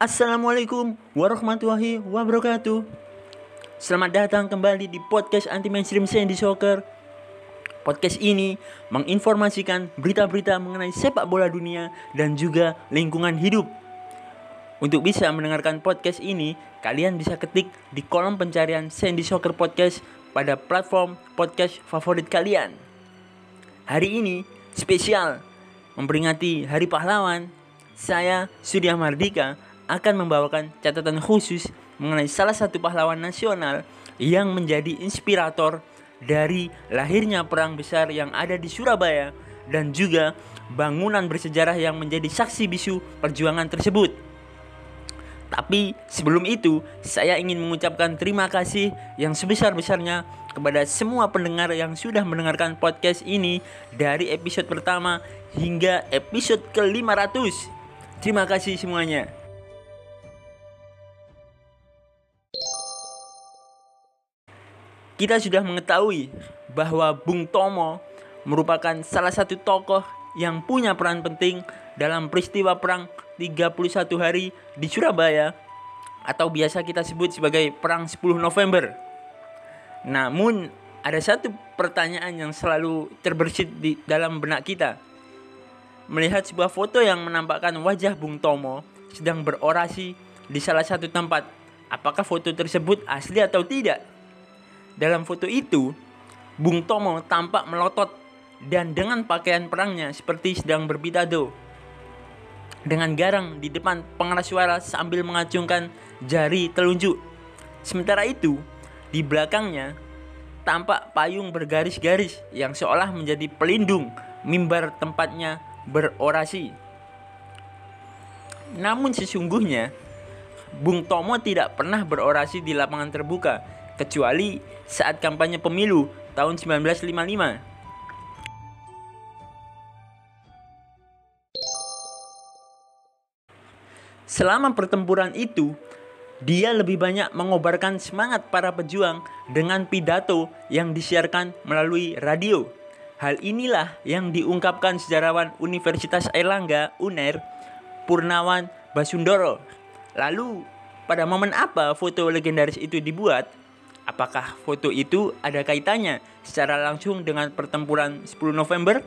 Assalamualaikum warahmatullahi wabarakatuh. Selamat datang kembali di podcast anti mainstream Sandy Soccer. Podcast ini menginformasikan berita-berita mengenai sepak bola dunia dan juga lingkungan hidup. Untuk bisa mendengarkan podcast ini, kalian bisa ketik di kolom pencarian Sandy Soccer Podcast pada platform podcast favorit kalian. Hari ini spesial memperingati Hari Pahlawan. Saya Surya Mardika akan membawakan catatan khusus mengenai salah satu pahlawan nasional yang menjadi inspirator dari lahirnya perang besar yang ada di Surabaya dan juga bangunan bersejarah yang menjadi saksi bisu perjuangan tersebut. Tapi sebelum itu, saya ingin mengucapkan terima kasih yang sebesar-besarnya kepada semua pendengar yang sudah mendengarkan podcast ini dari episode pertama hingga episode ke-500. Terima kasih semuanya. Kita sudah mengetahui bahwa Bung Tomo merupakan salah satu tokoh yang punya peran penting dalam peristiwa perang 31 hari di Surabaya atau biasa kita sebut sebagai perang 10 November. Namun ada satu pertanyaan yang selalu terbersit di dalam benak kita. Melihat sebuah foto yang menampakkan wajah Bung Tomo sedang berorasi di salah satu tempat. Apakah foto tersebut asli atau tidak? Dalam foto itu, Bung Tomo tampak melotot dan dengan pakaian perangnya seperti sedang berpidato. Dengan garang di depan pengeras suara sambil mengacungkan jari telunjuk. Sementara itu, di belakangnya tampak payung bergaris-garis yang seolah menjadi pelindung mimbar tempatnya berorasi. Namun sesungguhnya, Bung Tomo tidak pernah berorasi di lapangan terbuka kecuali saat kampanye pemilu tahun 1955. Selama pertempuran itu, dia lebih banyak mengobarkan semangat para pejuang dengan pidato yang disiarkan melalui radio. Hal inilah yang diungkapkan sejarawan Universitas Airlangga UNER Purnawan Basundoro. Lalu, pada momen apa foto legendaris itu dibuat? Apakah foto itu ada kaitannya secara langsung dengan pertempuran 10 November?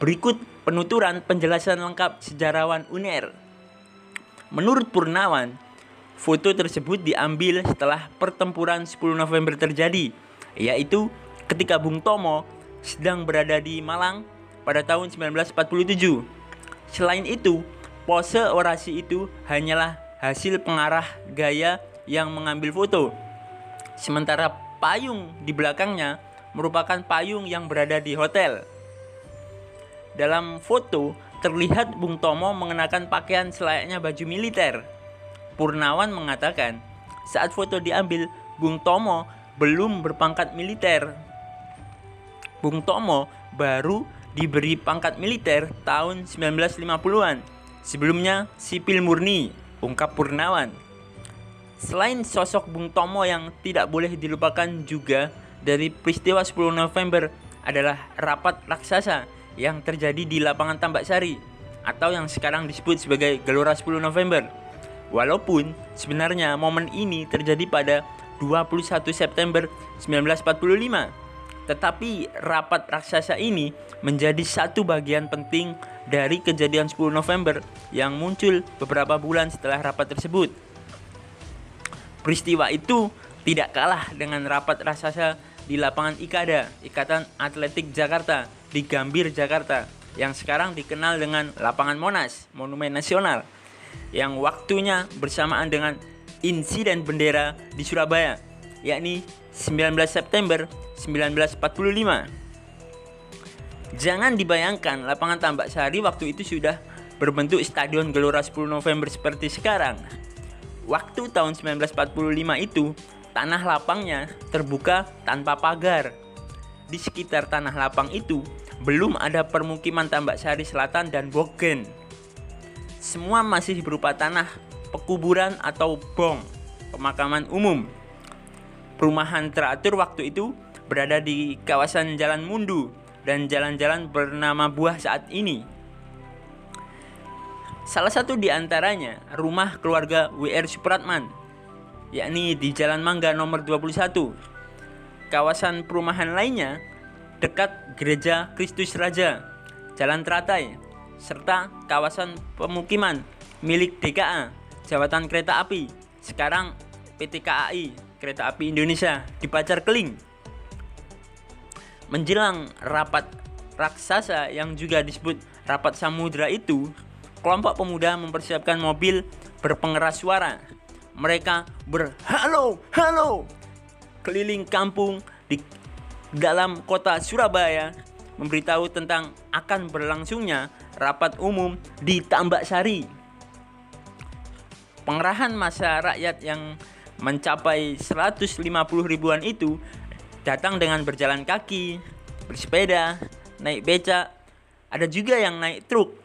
Berikut penuturan penjelasan lengkap sejarawan UNER. Menurut Purnawan, foto tersebut diambil setelah pertempuran 10 November terjadi, yaitu ketika Bung Tomo sedang berada di Malang pada tahun 1947. Selain itu, pose orasi itu hanyalah hasil pengarah gaya yang mengambil foto Sementara payung di belakangnya merupakan payung yang berada di hotel. Dalam foto terlihat Bung Tomo mengenakan pakaian selayaknya baju militer. Purnawan mengatakan, saat foto diambil, Bung Tomo belum berpangkat militer. Bung Tomo baru diberi pangkat militer tahun 1950-an. Sebelumnya sipil murni, ungkap Purnawan. Selain sosok Bung Tomo yang tidak boleh dilupakan juga dari peristiwa 10 November adalah rapat raksasa yang terjadi di lapangan Tambak Sari atau yang sekarang disebut sebagai Gelora 10 November. Walaupun sebenarnya momen ini terjadi pada 21 September 1945, tetapi rapat raksasa ini menjadi satu bagian penting dari kejadian 10 November yang muncul beberapa bulan setelah rapat tersebut. Peristiwa itu tidak kalah dengan rapat raksasa di lapangan Ikada, Ikatan Atletik Jakarta di Gambir, Jakarta, yang sekarang dikenal dengan lapangan Monas, Monumen Nasional, yang waktunya bersamaan dengan insiden bendera di Surabaya, yakni 19 September 1945. Jangan dibayangkan lapangan Tambak Sari waktu itu sudah berbentuk Stadion Gelora 10 November seperti sekarang. Waktu tahun 1945 itu, tanah lapangnya terbuka tanpa pagar. Di sekitar tanah lapang itu, belum ada permukiman Tambak Sari Selatan dan Bogen. Semua masih berupa tanah pekuburan atau bong, pemakaman umum. Perumahan teratur waktu itu berada di kawasan Jalan Mundu dan jalan-jalan bernama Buah saat ini. Salah satu di antaranya rumah keluarga WR Supratman, yakni di Jalan Mangga nomor 21. Kawasan perumahan lainnya dekat Gereja Kristus Raja, Jalan Teratai, serta kawasan pemukiman milik DKA, Jawatan Kereta Api, sekarang PT KAI, Kereta Api Indonesia, di Pacar Keling. Menjelang rapat raksasa yang juga disebut rapat samudra itu, kelompok pemuda mempersiapkan mobil berpengeras suara. Mereka berhalo, halo, keliling kampung di dalam kota Surabaya memberitahu tentang akan berlangsungnya rapat umum di Tambak Sari. Pengerahan masa rakyat yang mencapai 150 ribuan itu datang dengan berjalan kaki, bersepeda, naik becak, ada juga yang naik truk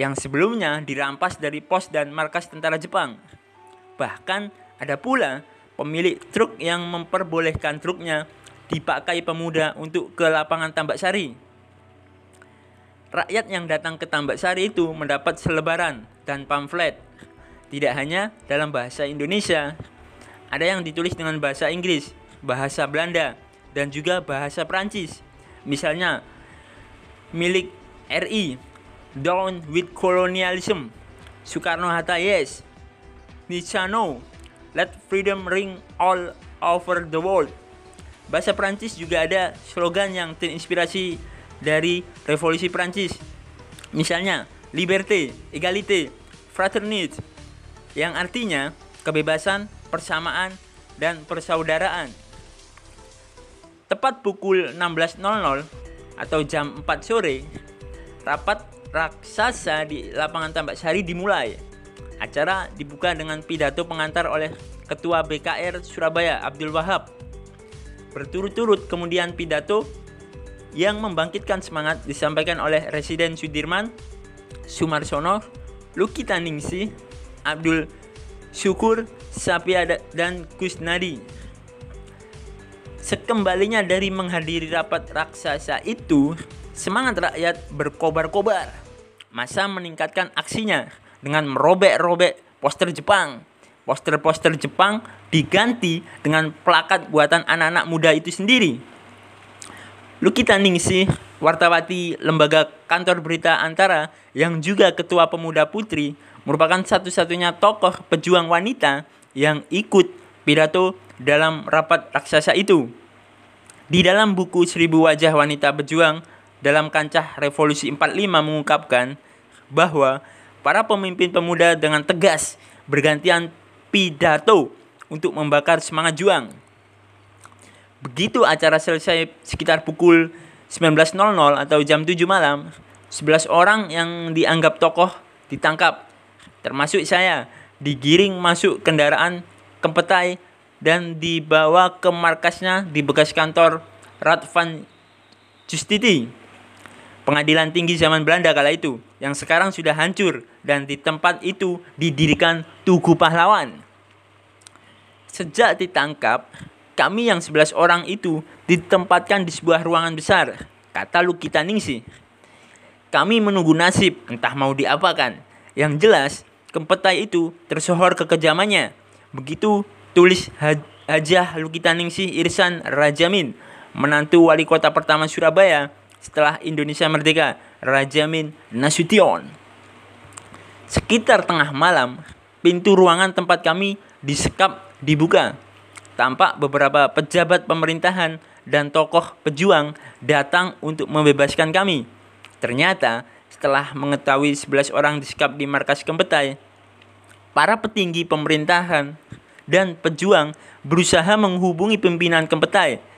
yang sebelumnya dirampas dari pos dan markas tentara Jepang. Bahkan ada pula pemilik truk yang memperbolehkan truknya dipakai pemuda untuk ke lapangan Tambak Sari. Rakyat yang datang ke Tambak Sari itu mendapat selebaran dan pamflet. Tidak hanya dalam bahasa Indonesia, ada yang ditulis dengan bahasa Inggris, bahasa Belanda, dan juga bahasa Prancis. Misalnya, milik RI, Down with Colonialism, Soekarno-Hatta Yes, Nichano, Let Freedom Ring All Over the World. Bahasa Prancis juga ada slogan yang terinspirasi dari revolusi Prancis. Misalnya, liberté, égalité, fraternité, yang artinya kebebasan, persamaan, dan persaudaraan. Tepat pukul 16.00 atau jam 4 sore, rapat raksasa di lapangan Tambak Sari dimulai. Acara dibuka dengan pidato pengantar oleh Ketua BKR Surabaya Abdul Wahab. Berturut-turut kemudian pidato yang membangkitkan semangat disampaikan oleh Residen Sudirman, Sumarsono, Luki Taningsi, Abdul Syukur, Sapia dan Kusnadi. Sekembalinya dari menghadiri rapat raksasa itu, semangat rakyat berkobar-kobar. Masa meningkatkan aksinya dengan merobek-robek poster Jepang. Poster-poster Jepang diganti dengan plakat buatan anak-anak muda itu sendiri. Lukita Ningsih, wartawati lembaga kantor berita Antara yang juga ketua pemuda putri, merupakan satu-satunya tokoh pejuang wanita yang ikut pidato dalam rapat raksasa itu. Di dalam buku Seribu Wajah Wanita Pejuang dalam kancah Revolusi 45 mengungkapkan bahwa para pemimpin pemuda dengan tegas bergantian pidato untuk membakar semangat juang. Begitu acara selesai sekitar pukul 19.00 atau jam 7 malam, 11 orang yang dianggap tokoh ditangkap, termasuk saya, digiring masuk kendaraan Kempetai dan dibawa ke markasnya di bekas kantor Radvan Justiti. Pengadilan tinggi zaman Belanda kala itu yang sekarang sudah hancur dan di tempat itu didirikan Tugu Pahlawan. Sejak ditangkap, kami yang 11 orang itu ditempatkan di sebuah ruangan besar, kata Lukita Ningsi. Kami menunggu nasib, entah mau diapakan. Yang jelas, Kempetai itu tersohor kekejamannya Begitu tulis Hajah Lukitaningsih Irsan Rajamin, menantu wali kota pertama Surabaya setelah Indonesia merdeka, Rajamin Nasution. Sekitar tengah malam, pintu ruangan tempat kami disekap dibuka. Tampak beberapa pejabat pemerintahan dan tokoh pejuang datang untuk membebaskan kami. Ternyata setelah mengetahui 11 orang disekap di markas Kempetai, para petinggi pemerintahan dan pejuang berusaha menghubungi pimpinan Kempetai.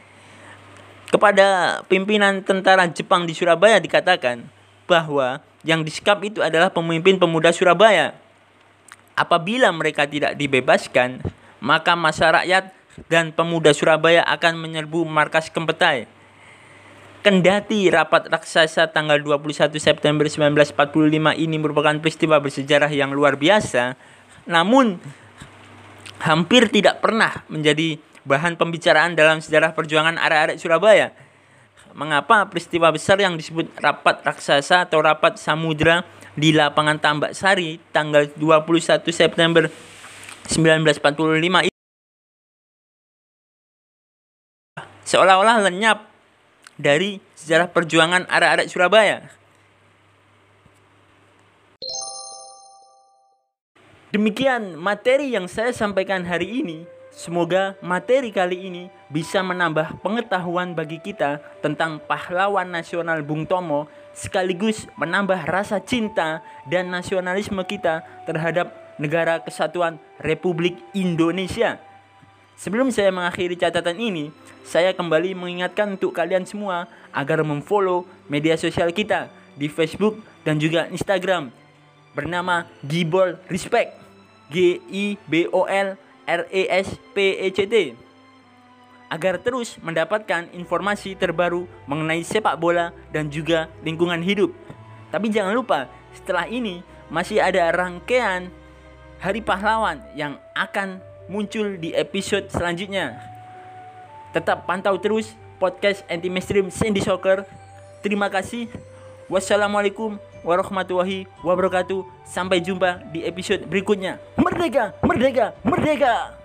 Kepada pimpinan tentara Jepang di Surabaya dikatakan bahwa yang disekap itu adalah pemimpin pemuda Surabaya. Apabila mereka tidak dibebaskan, maka masa rakyat dan pemuda Surabaya akan menyerbu markas Kempetai. Kendati rapat raksasa tanggal 21 September 1945 ini merupakan peristiwa bersejarah yang luar biasa, namun hampir tidak pernah menjadi bahan pembicaraan dalam sejarah perjuangan arek-arek Surabaya. Mengapa peristiwa besar yang disebut rapat raksasa atau rapat samudra di lapangan Tambak Sari tanggal 21 September 1945 seolah-olah lenyap dari sejarah perjuangan arek-arek Surabaya. Demikian materi yang saya sampaikan hari ini. Semoga materi kali ini bisa menambah pengetahuan bagi kita tentang pahlawan nasional Bung Tomo sekaligus menambah rasa cinta dan nasionalisme kita terhadap negara kesatuan Republik Indonesia. Sebelum saya mengakhiri catatan ini, saya kembali mengingatkan untuk kalian semua agar memfollow media sosial kita di Facebook dan juga Instagram bernama Gibol Respect. G I B O L R E S P E C T agar terus mendapatkan informasi terbaru mengenai sepak bola dan juga lingkungan hidup. Tapi jangan lupa, setelah ini masih ada rangkaian Hari Pahlawan yang akan muncul di episode selanjutnya. Tetap pantau terus podcast Anti Mainstream Sandy Soccer. Terima kasih. Wassalamualaikum warahmatullahi wabarakatuh. Sampai jumpa di episode berikutnya. Merdeka, merdeka, merdeka.